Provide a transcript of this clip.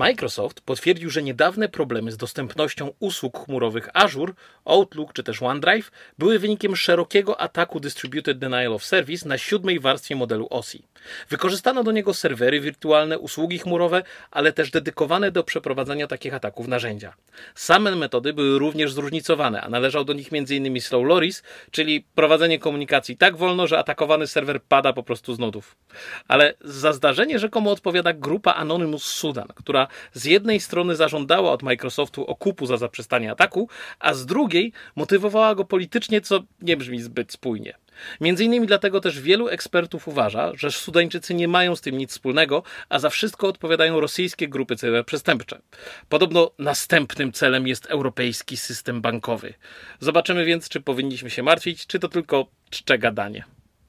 Microsoft potwierdził, że niedawne problemy z dostępnością usług chmurowych Azure, Outlook czy też OneDrive były wynikiem szerokiego ataku Distributed Denial of Service na siódmej warstwie modelu OSI. Wykorzystano do niego serwery wirtualne, usługi chmurowe, ale też dedykowane do przeprowadzania takich ataków narzędzia. Same metody były również zróżnicowane, a należał do nich m.in. Slow Loris, czyli prowadzenie komunikacji tak wolno, że atakowany serwer pada po prostu z nodów. Ale za zdarzenie rzekomo odpowiada grupa Anonymous Sudan, która z jednej strony zażądała od Microsoftu okupu za zaprzestanie ataku, a z drugiej motywowała go politycznie, co nie brzmi zbyt spójnie. Między innymi dlatego też wielu ekspertów uważa, że Sudańczycy nie mają z tym nic wspólnego, a za wszystko odpowiadają rosyjskie grupy cyberprzestępcze. Podobno następnym celem jest europejski system bankowy. Zobaczymy więc, czy powinniśmy się martwić, czy to tylko czcze gadanie.